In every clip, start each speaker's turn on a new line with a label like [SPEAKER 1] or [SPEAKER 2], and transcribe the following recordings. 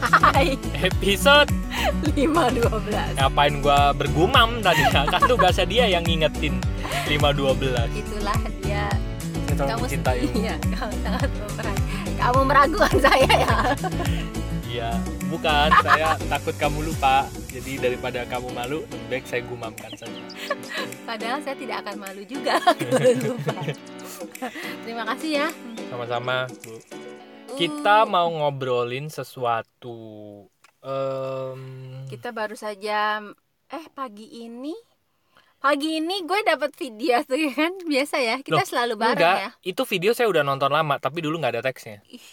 [SPEAKER 1] Hai.
[SPEAKER 2] Episode
[SPEAKER 1] 512
[SPEAKER 2] ngapain gua bergumam tadi? Kan tugasnya dia yang ngingetin 512
[SPEAKER 1] Itulah dia. Kamu
[SPEAKER 2] mencintai
[SPEAKER 1] Iya kamu sangat Kamu meragukan saya ya.
[SPEAKER 2] Iya bukan. Saya takut kamu lupa. Jadi daripada kamu malu lebih baik saya gumamkan saja.
[SPEAKER 1] Padahal saya tidak akan malu juga kalau lupa. Terima kasih ya.
[SPEAKER 2] Sama-sama bu kita mau ngobrolin sesuatu Em,
[SPEAKER 1] Kita baru saja Eh pagi ini Pagi ini gue dapat video tuh kan Biasa ya Kita
[SPEAKER 2] Loh,
[SPEAKER 1] selalu bareng
[SPEAKER 2] enggak
[SPEAKER 1] ya
[SPEAKER 2] itu video saya udah nonton lama tapi dulu nggak ada teksnya
[SPEAKER 1] Ih.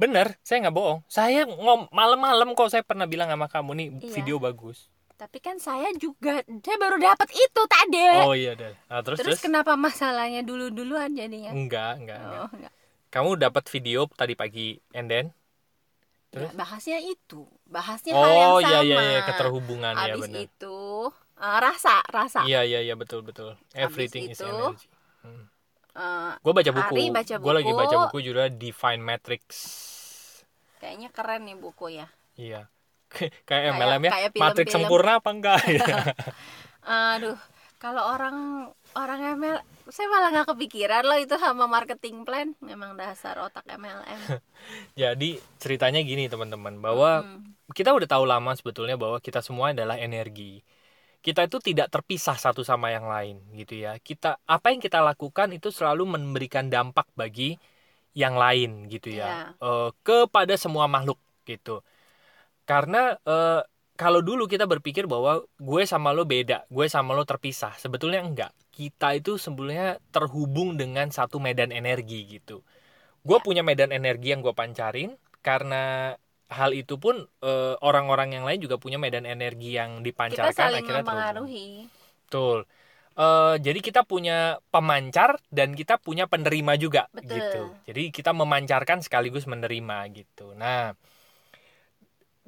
[SPEAKER 2] bener saya nggak bohong saya ngom malam-malam kok saya pernah bilang sama kamu nih
[SPEAKER 1] Iya.
[SPEAKER 2] video bagus
[SPEAKER 1] Tapi kan saya juga Saya baru dapat itu tadi
[SPEAKER 2] oh iya deh nah, terus
[SPEAKER 1] terus,
[SPEAKER 2] terus,
[SPEAKER 1] kenapa masalahnya dulu-duluan jadinya?
[SPEAKER 2] enggak enggak, enggak.
[SPEAKER 1] Oh, enggak.
[SPEAKER 2] Kamu dapat video tadi pagi and then
[SPEAKER 1] Ya,
[SPEAKER 2] Terus?
[SPEAKER 1] bahasnya itu, bahasnya hal yang
[SPEAKER 2] oh
[SPEAKER 1] sama.
[SPEAKER 2] iya iya iya keterhubungan ya
[SPEAKER 1] Habis
[SPEAKER 2] benar
[SPEAKER 1] itu eh, rasa, rasa.
[SPEAKER 2] iya iya iya betul betul everything is
[SPEAKER 1] itu,
[SPEAKER 2] energy hmm.
[SPEAKER 1] Eh,
[SPEAKER 2] gue baca buku gue lagi baca buku juga Divine Matrix
[SPEAKER 1] kayaknya keren nih buku ya.
[SPEAKER 2] iya kayak MLM ya
[SPEAKER 1] kayak
[SPEAKER 2] Matrix
[SPEAKER 1] film-film.
[SPEAKER 2] sempurna apa enggak ya
[SPEAKER 1] Aduh, kalau orang orang ML, saya malah nggak kepikiran loh itu sama marketing plan. Memang dasar otak MLM.
[SPEAKER 2] jadi ceritanya gini teman-teman bahwa
[SPEAKER 1] Hmm,
[SPEAKER 2] kita udah tahu lama sebetulnya bahwa kita semua adalah energi. Kita itu tidak terpisah satu sama yang lain gitu ya. Kita apa yang kita lakukan itu selalu memberikan dampak bagi yang lain gitu ya. Eh, kepada semua makhluk gitu. Karena eh, kalau dulu kita berpikir bahwa gue sama lo beda, gue sama lo terpisah. Sebetulnya enggak. Kita itu sebenarnya terhubung dengan satu medan energi gitu. Gue
[SPEAKER 1] Ya.
[SPEAKER 2] punya medan energi yang gue pancarin karena hal itu pun eh, orang-orang yang lain juga punya medan energi yang
[SPEAKER 1] kita
[SPEAKER 2] dipancarkan
[SPEAKER 1] saling
[SPEAKER 2] akhirnya terhubung.
[SPEAKER 1] mempengaruhi.
[SPEAKER 2] Betul. Eh, jadi kita punya pemancar dan kita punya penerima juga
[SPEAKER 1] Betul.
[SPEAKER 2] gitu. Jadi kita memancarkan sekaligus menerima gitu. Nah,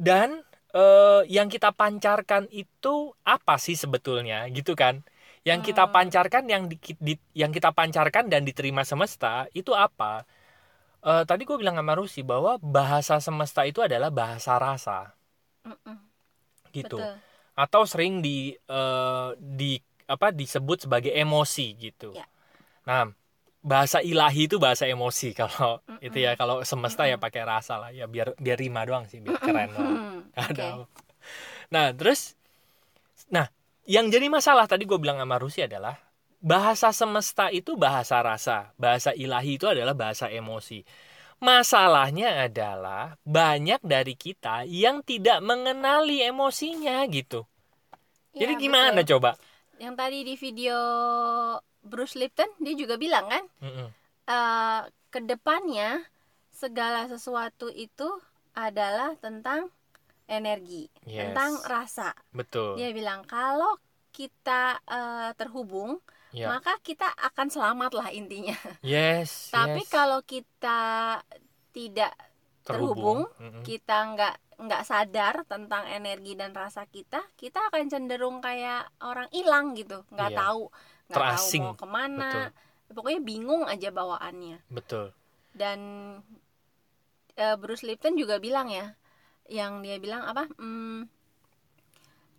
[SPEAKER 2] dan eh, yang kita pancarkan itu apa sih sebetulnya gitu kan? Yang kita
[SPEAKER 1] Hmm.
[SPEAKER 2] pancarkan yang di, di- yang kita pancarkan dan diterima semesta itu apa? Eh, tadi gue bilang sama Rusi bahwa bahasa semesta itu adalah bahasa rasa
[SPEAKER 1] Mm-mm,
[SPEAKER 2] gitu
[SPEAKER 1] Betul.
[SPEAKER 2] atau sering di eh, di apa disebut sebagai emosi gitu.
[SPEAKER 1] Ya.
[SPEAKER 2] Nah, bahasa ilahi itu bahasa emosi kalau
[SPEAKER 1] Mm-mm.
[SPEAKER 2] itu ya kalau semesta ya
[SPEAKER 1] Mm-mm.
[SPEAKER 2] pakai rasa lah ya biar biar rima doang sih biar keren doang.
[SPEAKER 1] Hmm,
[SPEAKER 2] Ada.
[SPEAKER 1] oke.
[SPEAKER 2] Nah, terus nah, yang jadi masalah tadi gue bilang sama Rusi adalah bahasa semesta itu bahasa rasa, bahasa ilahi itu adalah bahasa emosi. Masalahnya adalah banyak dari kita yang tidak mengenali emosinya gitu. Jadi
[SPEAKER 1] Ya,
[SPEAKER 2] gimana
[SPEAKER 1] betul.
[SPEAKER 2] coba?
[SPEAKER 1] Yang tadi di video Bruce Lipton dia juga bilang kan,
[SPEAKER 2] Mm-mm.
[SPEAKER 1] eh ke depannya segala sesuatu itu adalah tentang energi,
[SPEAKER 2] Yes.
[SPEAKER 1] tentang rasa.
[SPEAKER 2] Betul.
[SPEAKER 1] Dia bilang kalau kita eh, terhubung,
[SPEAKER 2] Ya.
[SPEAKER 1] maka kita akan selamat lah intinya.
[SPEAKER 2] Yes.
[SPEAKER 1] Tapi
[SPEAKER 2] yes.
[SPEAKER 1] kalau kita tidak terhubung,
[SPEAKER 2] Mm-mm.
[SPEAKER 1] kita nggak nggak sadar tentang energi dan rasa kita, kita akan cenderung kayak orang hilang gitu, nggak
[SPEAKER 2] Iya.
[SPEAKER 1] tahu, nggak tahu mau ke mana, pokoknya bingung aja bawaannya.
[SPEAKER 2] Betul.
[SPEAKER 1] Dan eh, Bruce Lipton juga bilang ya, yang dia bilang apa? Hmm,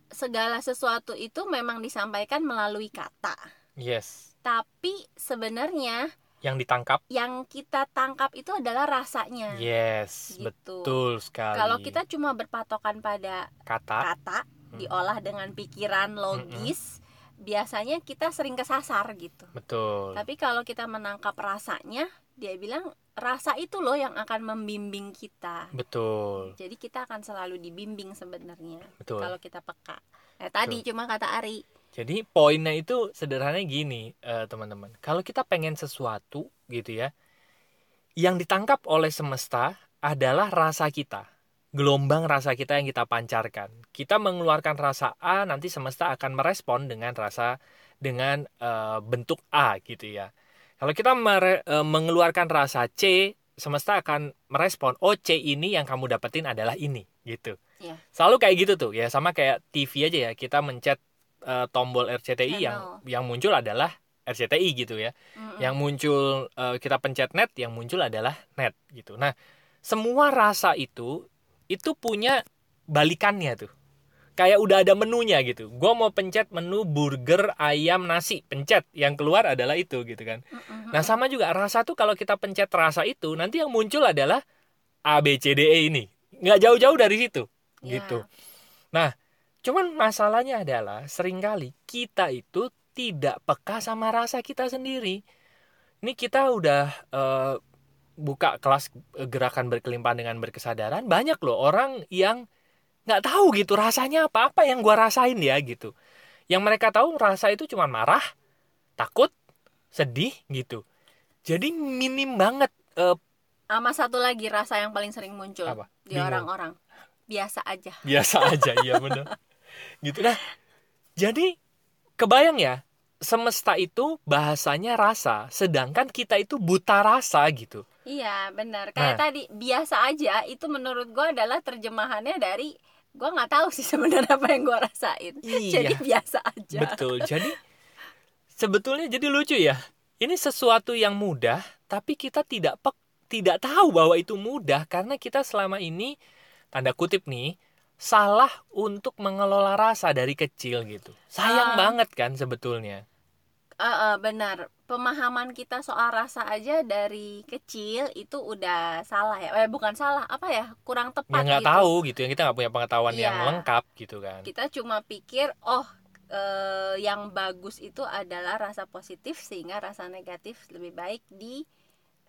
[SPEAKER 1] segala sesuatu itu memang disampaikan melalui kata,
[SPEAKER 2] Yes.
[SPEAKER 1] tapi sebenarnya
[SPEAKER 2] Yang ditangkap.
[SPEAKER 1] yang kita tangkap itu adalah rasanya.
[SPEAKER 2] Yes.
[SPEAKER 1] Gitu.
[SPEAKER 2] Betul sekali.
[SPEAKER 1] Kalau kita cuma berpatokan pada
[SPEAKER 2] kata.
[SPEAKER 1] kata
[SPEAKER 2] Hmm.
[SPEAKER 1] diolah dengan pikiran logis biasanya kita sering kesasar gitu
[SPEAKER 2] Betul.
[SPEAKER 1] tapi kalau kita menangkap rasanya dia bilang rasa itu loh yang akan membimbing kita
[SPEAKER 2] Betul.
[SPEAKER 1] jadi kita akan selalu dibimbing sebenarnya
[SPEAKER 2] Betul.
[SPEAKER 1] kalau kita peka eh tadi cuma kata Ari
[SPEAKER 2] Jadi poinnya itu sederhananya gini, eh, teman-teman. Kalau kita pengen sesuatu gitu ya, yang ditangkap oleh semesta adalah rasa kita. Gelombang rasa kita yang kita pancarkan. Kita mengeluarkan rasa A, nanti semesta akan merespon dengan rasa dengan eh, bentuk A gitu ya. Kalau kita mere- eh, mengeluarkan rasa C, semesta akan merespon, oh C ini yang kamu dapetin adalah ini gitu.
[SPEAKER 1] Iya.
[SPEAKER 2] Selalu kayak gitu tuh ya, sama kayak TV aja ya. Kita mencet eh, tombol RCTI yang
[SPEAKER 1] Channel.
[SPEAKER 2] yang muncul adalah RCTI gitu ya.
[SPEAKER 1] Mm-mm.
[SPEAKER 2] Yang muncul eh, kita pencet net, yang muncul adalah net gitu. Nah, semua rasa itu itu punya balikannya tuh. Kayak udah ada menunya gitu. Gue mau pencet menu burger ayam nasi. Pencet. Yang keluar adalah itu gitu kan. Nah sama juga rasa tuh kalau kita pencet rasa itu nanti yang muncul adalah A B C D E ini. Nggak jauh-jauh dari situ
[SPEAKER 1] Ya.
[SPEAKER 2] gitu. Nah cuman masalahnya adalah sering kali kita itu tidak peka sama rasa kita sendiri. Ini kita udah eh, buka kelas eh, gerakan berkelimpahan dengan berkesadaran banyak loh orang yang nggak tahu gitu rasanya apa apa yang gua rasain ya gitu. Yang mereka tahu rasa itu cuma marah takut sedih gitu. Jadi minim banget eh,
[SPEAKER 1] sama satu lagi rasa yang paling sering muncul
[SPEAKER 2] Apa?
[SPEAKER 1] di orang-orang. Biasa aja.
[SPEAKER 2] Biasa aja iya bener. Gitu. Nah jadi kebayang ya semesta itu bahasanya rasa sedangkan kita itu buta rasa gitu
[SPEAKER 1] Iya benar. Kayak
[SPEAKER 2] Nah.
[SPEAKER 1] tadi biasa aja itu menurut gue adalah terjemahannya dari gue nggak tahu sih sebenarnya apa yang gue rasain.
[SPEAKER 2] Iya.
[SPEAKER 1] jadi biasa aja.
[SPEAKER 2] Betul. Jadi sebetulnya jadi lucu ya. Ini sesuatu yang mudah tapi kita tidak pek tidak tahu bahwa itu mudah karena kita selama ini tanda kutip nih salah untuk mengelola rasa dari kecil gitu. Sayang
[SPEAKER 1] Ah.
[SPEAKER 2] banget kan sebetulnya
[SPEAKER 1] Eh, eh, benar pemahaman kita soal rasa aja dari kecil itu udah salah ya eh bukan salah apa ya kurang
[SPEAKER 2] ya
[SPEAKER 1] tepat
[SPEAKER 2] nggak
[SPEAKER 1] gitu.
[SPEAKER 2] tahu gitu ya kita nggak punya pengetahuan yang
[SPEAKER 1] Iya.
[SPEAKER 2] lengkap gitu kan
[SPEAKER 1] kita cuma pikir oh eh, yang bagus itu adalah rasa positif sehingga rasa negatif lebih baik di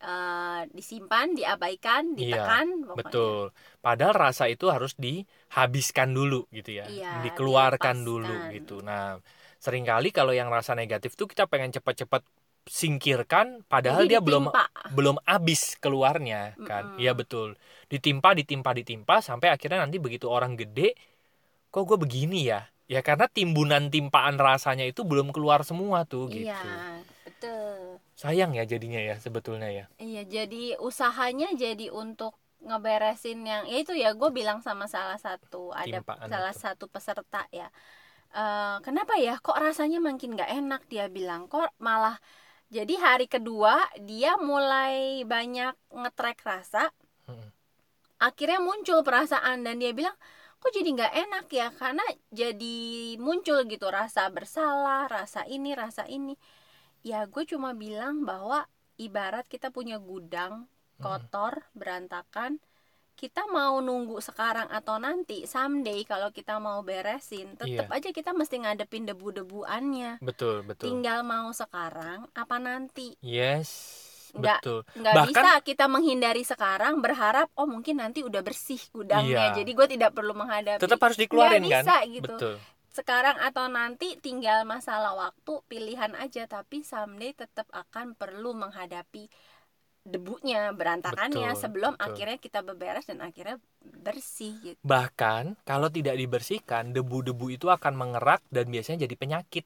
[SPEAKER 1] eh, disimpan diabaikan
[SPEAKER 2] Iya,
[SPEAKER 1] ditekan pokoknya.
[SPEAKER 2] Betul. Padahal rasa itu harus dihabiskan dulu gitu ya.
[SPEAKER 1] Iya,
[SPEAKER 2] Dikeluarkan
[SPEAKER 1] dilepaskan.
[SPEAKER 2] dulu gitu. Nah, sering kali kalau yang rasa negatif tuh kita pengen cepat-cepat singkirkan padahal
[SPEAKER 1] Jadi
[SPEAKER 2] dia belum
[SPEAKER 1] ditimpa.
[SPEAKER 2] belum habis keluarnya kan. Iya betul. Ditimpa, ditimpa, ditimpa sampai akhirnya nanti begitu orang gede kok gue begini ya? Ya karena timbunan timpaan rasanya itu belum keluar semua tuh gitu.
[SPEAKER 1] iya betul
[SPEAKER 2] Sayang ya jadinya ya sebetulnya ya.
[SPEAKER 1] Iya, jadi usahanya jadi untuk ngeberesin yang ya itu ya gue bilang sama salah satu ada
[SPEAKER 2] Timpaan
[SPEAKER 1] salah
[SPEAKER 2] itu.
[SPEAKER 1] satu peserta ya. Eh, kenapa ya? Kok rasanya makin gak enak? Dia bilang kok malah jadi hari kedua dia mulai banyak ngetrek rasa. Akhirnya muncul perasaan dan dia bilang kok jadi nggak enak ya? Karena jadi muncul gitu rasa bersalah rasa ini rasa ini. Ya gue cuma bilang bahwa ibarat kita punya gudang kotor berantakan kita mau nunggu sekarang atau nanti someday kalau kita mau beresin tetap
[SPEAKER 2] Iya.
[SPEAKER 1] aja kita mesti ngadepin debu-debuannya
[SPEAKER 2] Betul, betul.
[SPEAKER 1] tinggal mau sekarang apa nanti
[SPEAKER 2] Yes,
[SPEAKER 1] Nggak-
[SPEAKER 2] betul.
[SPEAKER 1] nggak
[SPEAKER 2] Bahkan-
[SPEAKER 1] bisa kita menghindari sekarang berharap oh mungkin nanti udah bersih gudangnya
[SPEAKER 2] Iya.
[SPEAKER 1] jadi gue tidak perlu menghadapi
[SPEAKER 2] Tetap harus dikeluarin
[SPEAKER 1] Nggak
[SPEAKER 2] kan?
[SPEAKER 1] bisa gitu
[SPEAKER 2] Betul.
[SPEAKER 1] sekarang atau nanti tinggal masalah waktu pilihan aja tapi someday tetap akan perlu menghadapi debunya berantakannya
[SPEAKER 2] Betul,
[SPEAKER 1] sebelum
[SPEAKER 2] betul.
[SPEAKER 1] akhirnya kita beberes dan akhirnya bersih gitu
[SPEAKER 2] Bahkan kalau tidak dibersihkan, debu-debu itu akan mengerak dan biasanya jadi penyakit.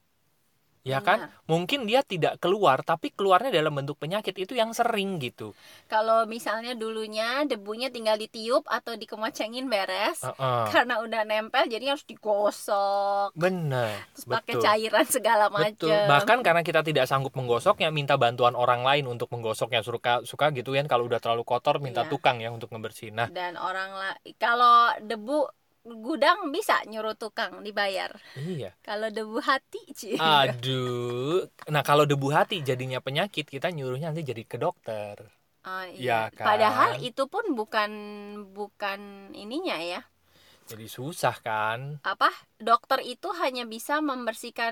[SPEAKER 2] Ya kan?
[SPEAKER 1] Benar.
[SPEAKER 2] Mungkin dia tidak keluar, tapi keluarnya dalam bentuk penyakit itu yang sering gitu.
[SPEAKER 1] kalau misalnya dulunya debunya tinggal ditiup atau dikemocengin beres
[SPEAKER 2] Heeh.
[SPEAKER 1] karena udah nempel jadi harus digosok
[SPEAKER 2] Bener,
[SPEAKER 1] terus pakai cairan segala macam
[SPEAKER 2] Bahkan karena kita tidak sanggup menggosoknya, minta bantuan orang lain untuk menggosoknya. Suka suka gitu kan kalau udah terlalu kotor minta
[SPEAKER 1] Iya.
[SPEAKER 2] tukang ya untuk ngebersihin. Nah,
[SPEAKER 1] dan orang lah kalau debu gudang bisa nyuruh tukang dibayar
[SPEAKER 2] iya.
[SPEAKER 1] kalau debu hati Ci.
[SPEAKER 2] Aduh. Nah, kalau debu hati jadinya penyakit, kita nyuruhnya nanti jadi ke dokter.
[SPEAKER 1] Oh,
[SPEAKER 2] Iya
[SPEAKER 1] iya.
[SPEAKER 2] kan?
[SPEAKER 1] padahal itu pun bukan bukan ininya ya
[SPEAKER 2] Jadi susah kan?
[SPEAKER 1] apa dokter itu hanya bisa membersihkan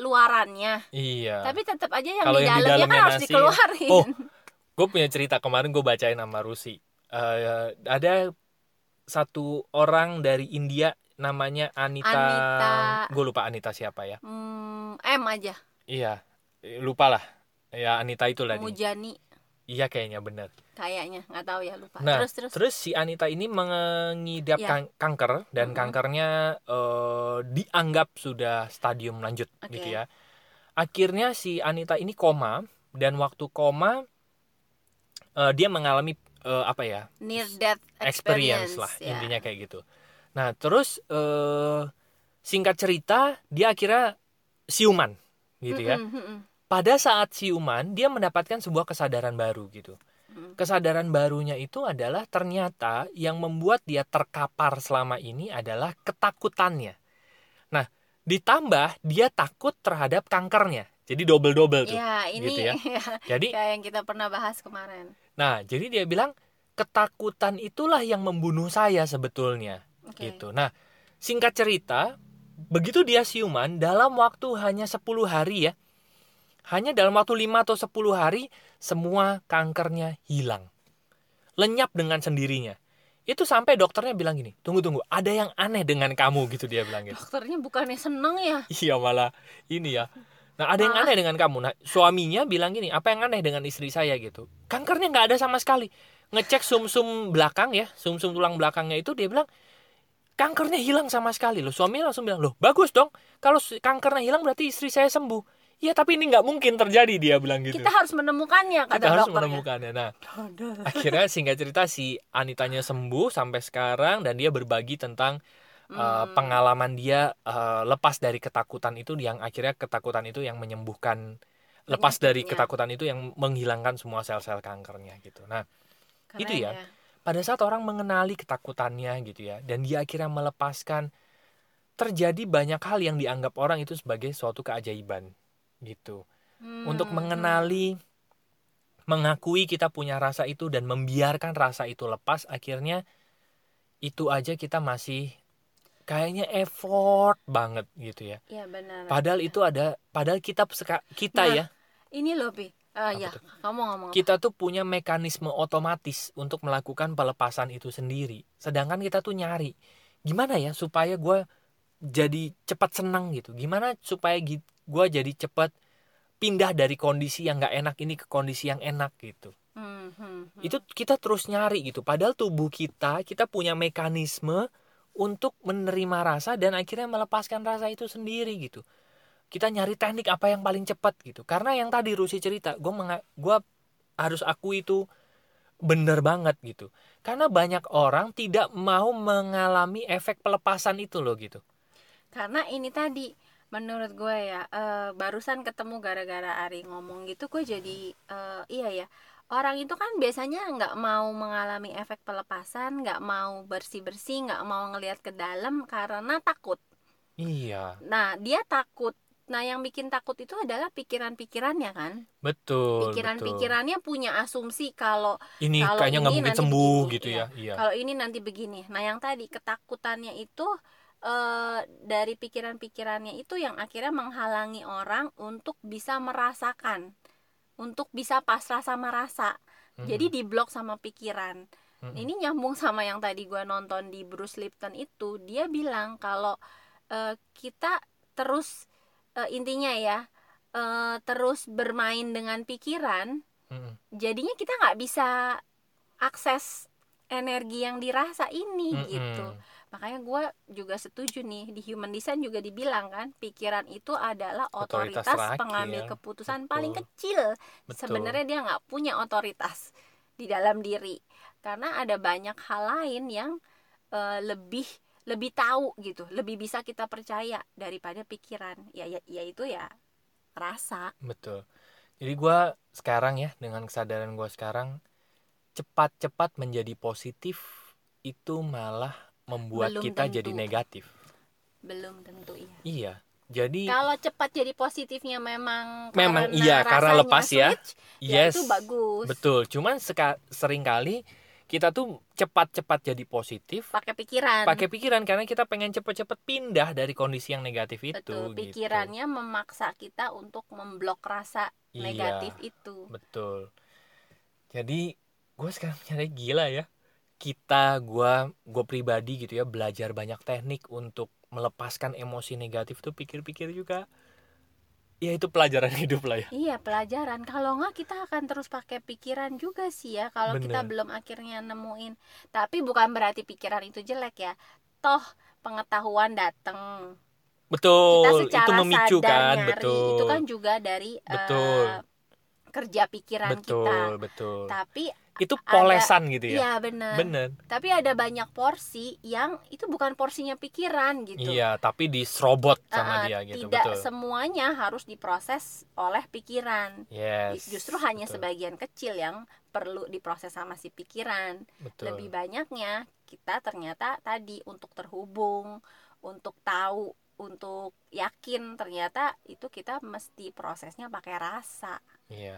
[SPEAKER 1] luarannya
[SPEAKER 2] Iya.
[SPEAKER 1] tapi tetap aja yang
[SPEAKER 2] Kalau
[SPEAKER 1] di
[SPEAKER 2] di
[SPEAKER 1] dalamnya kan
[SPEAKER 2] dalamnya
[SPEAKER 1] harus dikeluarin
[SPEAKER 2] Oh, gue punya cerita kemarin gue bacain sama Rusi. Eh, ada satu orang dari India namanya Anita.
[SPEAKER 1] Anita.
[SPEAKER 2] Gue lupa Anita siapa ya.
[SPEAKER 1] Hmm, M aja
[SPEAKER 2] Iya, lupa lah. Ya Anita itulah dia.
[SPEAKER 1] Mujani
[SPEAKER 2] Iya kayaknya bener.
[SPEAKER 1] kayaknya nggak tahu ya lupa
[SPEAKER 2] Nah,
[SPEAKER 1] terus terus
[SPEAKER 2] Terus si Anita ini mengidap
[SPEAKER 1] Ya.
[SPEAKER 2] kan- kanker dan
[SPEAKER 1] Mm-mm.
[SPEAKER 2] kankernya eh, dianggap sudah stadium lanjut
[SPEAKER 1] Oke.
[SPEAKER 2] gitu ya. Akhirnya si Anita ini koma dan waktu koma eh, dia mengalami eh, apa ya
[SPEAKER 1] near death
[SPEAKER 2] experience,
[SPEAKER 1] experience,
[SPEAKER 2] lah
[SPEAKER 1] ya.
[SPEAKER 2] intinya kayak gitu. Nah terus eh, singkat cerita dia akhirnya siuman gitu ya. Pada saat siuman dia mendapatkan sebuah kesadaran baru gitu. Kesadaran barunya itu adalah ternyata yang membuat dia terkapar selama ini adalah ketakutannya. Nah, ditambah dia takut terhadap kankernya. Jadi double-double tuh.
[SPEAKER 1] Ya, ini
[SPEAKER 2] gitu ya. Jadi
[SPEAKER 1] kayak yang kita pernah bahas kemarin.
[SPEAKER 2] Nah, jadi dia bilang ketakutan itulah yang membunuh saya sebetulnya,
[SPEAKER 1] Oke.
[SPEAKER 2] gitu. Nah, singkat cerita, begitu dia siuman dalam waktu hanya 10 hari ya. Hanya dalam waktu 5 atau 10 hari semua kankernya hilang. Lenyap dengan sendirinya. Itu sampai dokternya bilang gini, "Tunggu tunggu, ada yang aneh dengan kamu." gitu dia bilang gitu.
[SPEAKER 1] Dokternya bukannya seneng ya?
[SPEAKER 2] Iya malah ini ya. Nah ada yang aneh dengan kamu. Nah suaminya bilang gini, apa yang aneh dengan istri saya gitu? Kankernya nggak ada sama sekali. Ngecek sumsum belakang ya, sumsum tulang belakangnya itu dia bilang kankernya hilang sama sekali loh. Suaminya langsung bilang loh bagus dong. Kalau kankernya hilang berarti istri saya sembuh. Iya tapi ini nggak mungkin terjadi dia bilang gitu.
[SPEAKER 1] Kita harus menemukannya kata
[SPEAKER 2] Kita harus
[SPEAKER 1] dokternya.
[SPEAKER 2] menemukannya. Nah akhirnya singkat cerita si Anitanya sembuh sampai sekarang dan dia berbagi tentang uh,
[SPEAKER 1] Hmm.
[SPEAKER 2] pengalaman dia uh, lepas dari ketakutan itu yang akhirnya ketakutan itu yang menyembuhkan lepas dari
[SPEAKER 1] Penyakitnya.
[SPEAKER 2] ketakutan itu yang menghilangkan semua sel-sel kankernya gitu. Nah,
[SPEAKER 1] Keren
[SPEAKER 2] itu ya. pada saat orang mengenali ketakutannya gitu ya dan dia akhirnya melepaskan terjadi banyak hal yang dianggap orang itu sebagai suatu keajaiban gitu
[SPEAKER 1] Hmm,
[SPEAKER 2] untuk
[SPEAKER 1] hmm.
[SPEAKER 2] mengenali mengakui kita punya rasa itu dan membiarkan rasa itu lepas akhirnya itu aja kita masih kayaknya effort banget gitu ya
[SPEAKER 1] Iya benar.
[SPEAKER 2] padahal itu ada padahal kita kita
[SPEAKER 1] Nah,
[SPEAKER 2] ya
[SPEAKER 1] Ini loh, Pi.
[SPEAKER 2] Apa
[SPEAKER 1] ya,
[SPEAKER 2] tuh?
[SPEAKER 1] kamu ngomong apa?
[SPEAKER 2] kita tuh punya mekanisme otomatis untuk melakukan pelepasan itu sendiri sedangkan kita tuh nyari gimana ya supaya gue jadi cepat senang gitu gimana supaya gue jadi cepat pindah dari kondisi yang nggak enak ini ke kondisi yang enak gitu
[SPEAKER 1] Hmm, hmm, hmm.
[SPEAKER 2] itu kita terus nyari gitu padahal tubuh kita kita punya mekanisme untuk menerima rasa dan akhirnya melepaskan rasa itu sendiri gitu. Kita nyari teknik apa yang paling cepat gitu. Karena yang tadi Rusi cerita gue gua harus aku itu bener banget gitu. Karena banyak orang tidak mau mengalami efek pelepasan itu loh gitu.
[SPEAKER 1] Karena ini tadi menurut gue ya eh, barusan ketemu gara-gara Ari ngomong gitu gue jadi eh, iya ya orang itu kan biasanya nggak mau mengalami efek pelepasan nggak mau bersih bersih nggak mau ngelihat ke dalam karena takut.
[SPEAKER 2] Iya.
[SPEAKER 1] Nah dia takut. Nah yang bikin takut itu adalah pikiran-pikirannya kan?
[SPEAKER 2] Betul
[SPEAKER 1] pikiran-pikirannya punya asumsi kalau
[SPEAKER 2] ini
[SPEAKER 1] kalau
[SPEAKER 2] kayaknya nggak mungkin sembuh
[SPEAKER 1] begini,
[SPEAKER 2] gitu
[SPEAKER 1] iya.
[SPEAKER 2] ya iya.
[SPEAKER 1] Kalau ini nanti begini. Nah, yang tadi ketakutannya itu eh, dari pikiran-pikirannya itu yang akhirnya menghalangi orang untuk bisa merasakan, untuk bisa pasrah sama rasa.
[SPEAKER 2] Mm-mm.
[SPEAKER 1] Jadi diblok sama pikiran.
[SPEAKER 2] Mm-mm.
[SPEAKER 1] Ini nyambung sama yang tadi gua nonton di Bruce Lipton itu. Dia bilang kalau eh, kita terus eh, intinya ya eh, terus bermain dengan pikiran
[SPEAKER 2] Mm-mm.
[SPEAKER 1] jadinya kita nggak bisa akses energi yang dirasa ini
[SPEAKER 2] Mm-mm.
[SPEAKER 1] gitu makanya gue juga setuju nih di human design juga dibilang kan pikiran itu adalah
[SPEAKER 2] Otoritas
[SPEAKER 1] otoritas, pengambil keputusan
[SPEAKER 2] Betul.
[SPEAKER 1] paling kecil
[SPEAKER 2] Betul.
[SPEAKER 1] sebenarnya dia nggak punya otoritas di dalam diri karena ada banyak hal lain yang eh, lebih lebih tahu gitu lebih bisa kita percaya daripada pikiran ya ya, ya itu ya rasa
[SPEAKER 2] Betul. Jadi gua sekarang ya dengan kesadaran gua sekarang cepat-cepat menjadi positif itu malah membuat
[SPEAKER 1] Belum
[SPEAKER 2] kita
[SPEAKER 1] tentu.
[SPEAKER 2] jadi negatif.
[SPEAKER 1] belum tentu ya
[SPEAKER 2] Iya. Jadi
[SPEAKER 1] Kalau cepat jadi positifnya memang
[SPEAKER 2] Memang
[SPEAKER 1] karena
[SPEAKER 2] iya, karena lepas ya.
[SPEAKER 1] switch, ya
[SPEAKER 2] yes.
[SPEAKER 1] itu bagus.
[SPEAKER 2] Betul. Cuman seka- sering kali kita tuh cepat-cepat jadi positif
[SPEAKER 1] Pakai pikiran.
[SPEAKER 2] pakai pikiran karena kita pengen cepet-cepet pindah dari kondisi yang negatif itu
[SPEAKER 1] Betul.
[SPEAKER 2] gitu.
[SPEAKER 1] Pikirannya memaksa kita untuk memblok rasa
[SPEAKER 2] Iya.
[SPEAKER 1] negatif itu.
[SPEAKER 2] Betul. Jadi gue sekarang nyari gila ya. Kita, gue, gue pribadi gitu ya belajar banyak teknik untuk melepaskan emosi negatif tuh pikir-pikir juga. Ya itu pelajaran hidup lah ya.
[SPEAKER 1] Iya pelajaran. Kalau nggak kita akan terus pakai pikiran juga sih ya. Kalau kita belum akhirnya nemuin. Tapi bukan berarti pikiran itu jelek ya. Toh pengetahuan datang. Kita
[SPEAKER 2] Betul.
[SPEAKER 1] secara
[SPEAKER 2] Itu memicu
[SPEAKER 1] sadar
[SPEAKER 2] kan,
[SPEAKER 1] nyari.
[SPEAKER 2] betul.
[SPEAKER 1] Itu kan juga dari
[SPEAKER 2] Betul.
[SPEAKER 1] kerja pikiran
[SPEAKER 2] betul,
[SPEAKER 1] kita.
[SPEAKER 2] betul.
[SPEAKER 1] Tapi
[SPEAKER 2] itu polesan gitu ya
[SPEAKER 1] Iya benar.
[SPEAKER 2] bener
[SPEAKER 1] Tapi ada banyak porsi yang itu bukan porsinya pikiran gitu.
[SPEAKER 2] iya tapi diserobot sama
[SPEAKER 1] Ah,
[SPEAKER 2] dia gitu
[SPEAKER 1] tidak
[SPEAKER 2] betul
[SPEAKER 1] semuanya harus diproses oleh pikiran.
[SPEAKER 2] yes
[SPEAKER 1] Justru hanya
[SPEAKER 2] betul,
[SPEAKER 1] sebagian kecil yang perlu diproses sama si pikiran.
[SPEAKER 2] betul
[SPEAKER 1] Lebih banyaknya kita ternyata tadi untuk terhubung, untuk tahu, untuk yakin ternyata itu kita mesti prosesnya pakai rasa.
[SPEAKER 2] iya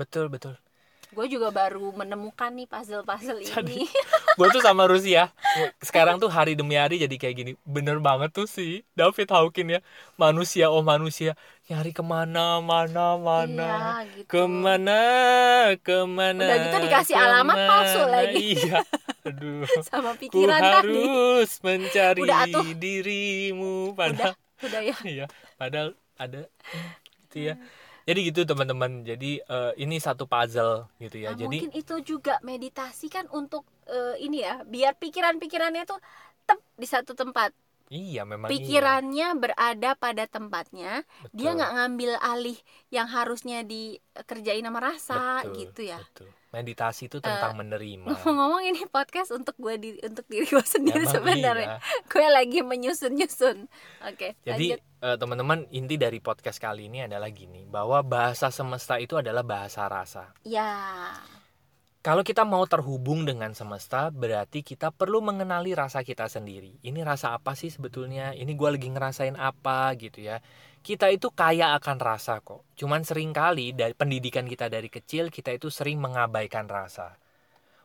[SPEAKER 2] betul betul
[SPEAKER 1] Gue juga baru menemukan nih puzzle-puzzle ini.
[SPEAKER 2] gue tuh sama Rusia sekarang tuh hari demi hari jadi kayak gini bener banget tuh sih David Hawking ya manusia oh manusia nyari ke mana mana mana
[SPEAKER 1] Iya, gitu.
[SPEAKER 2] ke mana ke mana
[SPEAKER 1] Udah gitu dikasih alamat palsu
[SPEAKER 2] ke mana.
[SPEAKER 1] lagi.
[SPEAKER 2] iya aduh
[SPEAKER 1] sama
[SPEAKER 2] ku
[SPEAKER 1] pikiran tadi.
[SPEAKER 2] harus mencari
[SPEAKER 1] Udah, atuh.
[SPEAKER 2] dirimu
[SPEAKER 1] Udah,
[SPEAKER 2] padahal
[SPEAKER 1] udah ya.
[SPEAKER 2] iya padahal ada gitu ya jadi gitu teman-teman jadi eh, ini satu puzzle gitu ya
[SPEAKER 1] Nah,
[SPEAKER 2] jadi
[SPEAKER 1] mungkin itu juga meditasi kan untuk eh, ini ya, biar pikiran-pikirannya tuh tep di satu tempat.
[SPEAKER 2] Iya memang iya.
[SPEAKER 1] Pikirannya berada pada tempatnya, dia
[SPEAKER 2] Betul.
[SPEAKER 1] nggak ngambil alih yang harusnya dikerjain sama rasa
[SPEAKER 2] Betul,
[SPEAKER 1] gitu ya.
[SPEAKER 2] betul. meditasi itu tentang menerima
[SPEAKER 1] Ngomong-ngomong ini podcast untuk gue di untuk diri gue sendiri sebenarnya.
[SPEAKER 2] iya.
[SPEAKER 1] Gue lagi menyusun-nyusun. Oke,
[SPEAKER 2] Jadi
[SPEAKER 1] lanjut.
[SPEAKER 2] eh, teman-teman inti dari podcast kali ini adalah gini, bahwa bahasa semesta itu adalah bahasa rasa.
[SPEAKER 1] Ya,
[SPEAKER 2] Kalau kita mau terhubung dengan semesta, berarti kita perlu mengenali rasa kita sendiri. Ini rasa apa sih sebetulnya? Ini gue lagi ngerasain apa gitu ya. Kita itu kaya akan rasa kok. Cuman sering kali dari pendidikan kita dari kecil, kita itu sering mengabaikan rasa.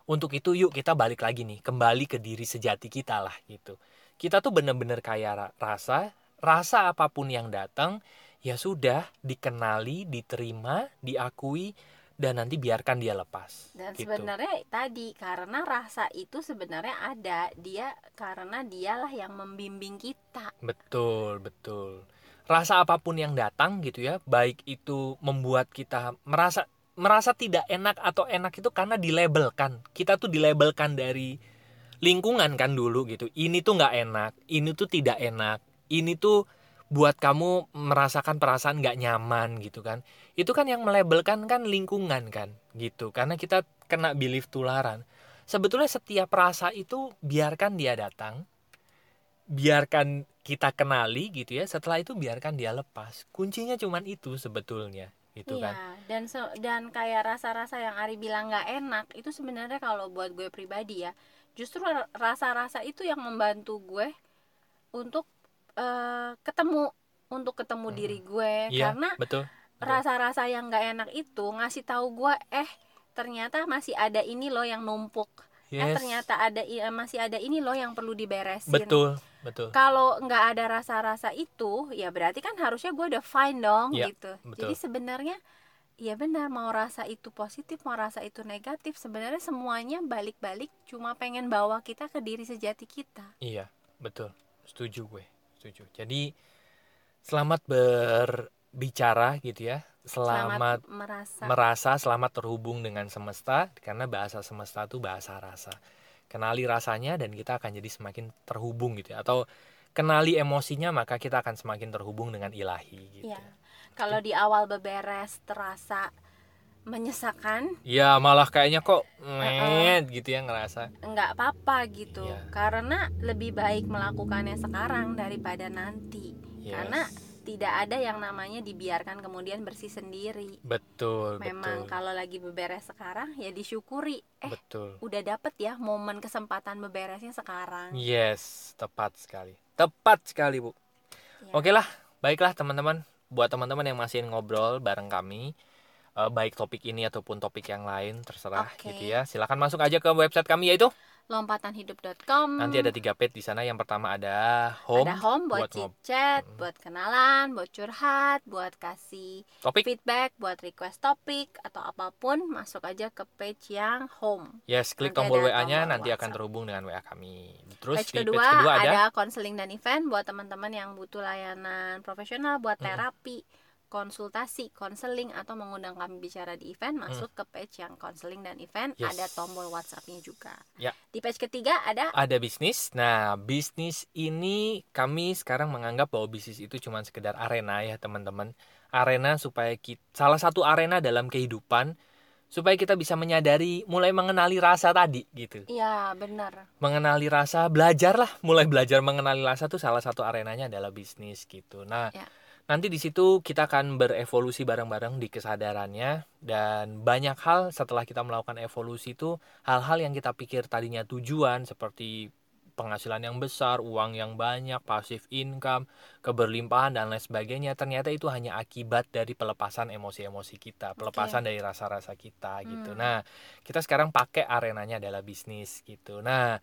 [SPEAKER 2] Untuk itu yuk kita balik lagi nih, kembali ke diri sejati kita lah gitu. Kita tuh bener-bener kaya ra- rasa, rasa apa pun yang datang, ya sudah dikenali, diterima, diakui, dan nanti biarkan dia lepas.
[SPEAKER 1] Dan
[SPEAKER 2] gitu.
[SPEAKER 1] sebenarnya tadi karena rasa itu sebenarnya ada dia karena dialah yang membimbing kita.
[SPEAKER 2] Betul, betul. Rasa apa pun yang datang gitu ya, baik itu membuat kita merasa merasa tidak enak atau enak itu karena dilabelkan. Kita tuh dilabelkan dari lingkungan kan dulu gitu. Ini tuh nggak enak, ini tuh tidak enak, ini tuh buat kamu merasakan perasaan nggak nyaman gitu kan. Itu kan yang melabelkan kan lingkungan kan gitu. Karena kita kena belief tularan. Sebetulnya setiap rasa itu biarkan dia datang, biarkan kita kenali gitu ya setelah itu biarkan dia lepas kuncinya cuman itu sebetulnya gitu
[SPEAKER 1] iya,
[SPEAKER 2] kan
[SPEAKER 1] dan se- dan kayak rasa-rasa yang Ari bilang nggak enak itu sebenarnya kalau buat gue pribadi ya, justru ra- rasa-rasa itu yang membantu gue untuk eh, ketemu untuk ketemu
[SPEAKER 2] Hmm.
[SPEAKER 1] diri gue.
[SPEAKER 2] Iya
[SPEAKER 1] karena
[SPEAKER 2] betul
[SPEAKER 1] rasa-rasa yang nggak enak itu ngasih tahu gue eh ternyata masih ada ini loh yang numpuk. Eh
[SPEAKER 2] yes.
[SPEAKER 1] ternyata ada i- masih ada ini loh yang perlu diberesin.
[SPEAKER 2] Betul betul.
[SPEAKER 1] Kalau nggak ada rasa-rasa itu ya berarti kan harusnya gue udah fine dong
[SPEAKER 2] Iya,
[SPEAKER 1] gitu.
[SPEAKER 2] betul.
[SPEAKER 1] jadi sebenarnya ya benar mau rasa itu positif mau rasa itu negatif sebenarnya semuanya balik-balik cuma pengen bawa kita ke diri sejati kita.
[SPEAKER 2] Iya betul. Setuju gue setuju. Jadi selamat berbicara gitu ya. Selamat,
[SPEAKER 1] merasa.
[SPEAKER 2] merasa selamat terhubung dengan semesta karena bahasa semesta itu bahasa rasa. Kenali rasanya dan kita akan jadi semakin terhubung gitu ya. Atau kenali emosinya maka kita akan semakin terhubung dengan ilahi gitu.
[SPEAKER 1] Ya kalau di awal beberes terasa menyesakan?
[SPEAKER 2] Ya malah kayaknya kok met gitu ya ngerasa.
[SPEAKER 1] Nggak apa-apa gitu.
[SPEAKER 2] Iya.
[SPEAKER 1] karena lebih baik melakukannya sekarang daripada nanti.
[SPEAKER 2] Yes.
[SPEAKER 1] karena tidak ada yang namanya dibiarkan kemudian bersih sendiri.
[SPEAKER 2] Betul
[SPEAKER 1] memang
[SPEAKER 2] betul.
[SPEAKER 1] kalau lagi beberes sekarang ya disyukuri. Eh
[SPEAKER 2] betul.
[SPEAKER 1] udah dapet ya momen kesempatan beberesnya sekarang.
[SPEAKER 2] Yes tepat sekali. Tepat sekali bu.
[SPEAKER 1] Ya.
[SPEAKER 2] oke lah baiklah teman-teman. Buat teman-teman yang masih ngobrol bareng kami eh, baik topik ini ataupun topik yang lain terserah
[SPEAKER 1] Oke.
[SPEAKER 2] gitu ya. Silakan masuk aja ke website kami yaitu?
[SPEAKER 1] lompatanhidup.com
[SPEAKER 2] nanti ada tiga page di sana. Yang pertama ada home,
[SPEAKER 1] ada home buat, chit chat
[SPEAKER 2] Hmm.
[SPEAKER 1] buat kenalan buat curhat buat kasih
[SPEAKER 2] topik?
[SPEAKER 1] feedback buat request topik atau apa pun masuk aja ke page yang home.
[SPEAKER 2] Yes klik
[SPEAKER 1] Nanti
[SPEAKER 2] tombol
[SPEAKER 1] ada
[SPEAKER 2] WA nya
[SPEAKER 1] tombol
[SPEAKER 2] nanti akan
[SPEAKER 1] WhatsApp.
[SPEAKER 2] terhubung dengan WA kami. Terus
[SPEAKER 1] page
[SPEAKER 2] di
[SPEAKER 1] kedua,
[SPEAKER 2] page kedua ada,
[SPEAKER 1] konseling dan event buat teman-teman yang butuh layanan profesional buat terapi konsultasi, konseling atau mengundang kami bicara di event masuk ke page yang konseling dan event.
[SPEAKER 2] Yes.
[SPEAKER 1] ada tombol WhatsApp-nya juga.
[SPEAKER 2] Ya.
[SPEAKER 1] Di page ketiga ada
[SPEAKER 2] ada bisnis. Nah, bisnis ini kami sekarang menganggap bahwa bisnis itu cuma sekedar arena ya, teman-teman. Arena supaya kita salah satu arena dalam kehidupan supaya kita bisa menyadari mulai mengenali rasa tadi gitu
[SPEAKER 1] Iya, benar.
[SPEAKER 2] mengenali rasa belajar lah mulai belajar mengenali rasa tuh salah satu arenanya adalah bisnis gitu nah
[SPEAKER 1] Ya.
[SPEAKER 2] Nanti di situ kita akan berevolusi bareng-bareng di kesadarannya. Dan banyak hal setelah kita melakukan evolusi itu hal-hal yang kita pikir tadinya tujuan seperti penghasilan yang besar, uang yang banyak, passive income, keberlimpahan dan lain sebagainya ternyata itu hanya akibat dari pelepasan emosi-emosi kita, pelepasan dari rasa-rasa kita gitu.
[SPEAKER 1] Hmm.
[SPEAKER 2] Nah, kita sekarang pakai arenanya adalah bisnis gitu. Nah,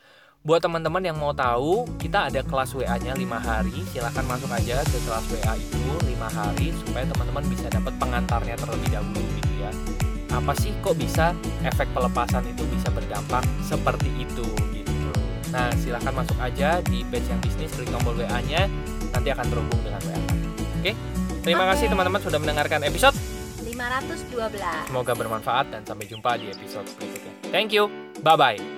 [SPEAKER 2] buat teman-teman yang mau tahu, kita ada kelas WA-nya 5 hari. Silahkan masuk aja ke kelas WA itu 5 hari supaya teman-teman bisa dapat pengantarnya terlebih dahulu gitu ya. Apa sih kok bisa efek pelepasan itu bisa berdampak seperti itu. Nah, silahkan masuk aja di page yang bisnis, klik tombol WA-nya, nanti akan terhubung dengan WA. Oke? Terima
[SPEAKER 1] Oke.
[SPEAKER 2] kasih teman-teman sudah mendengarkan episode.
[SPEAKER 1] 512.
[SPEAKER 2] Semoga bermanfaat dan sampai jumpa di episode berikutnya. Thank you. Bye-bye.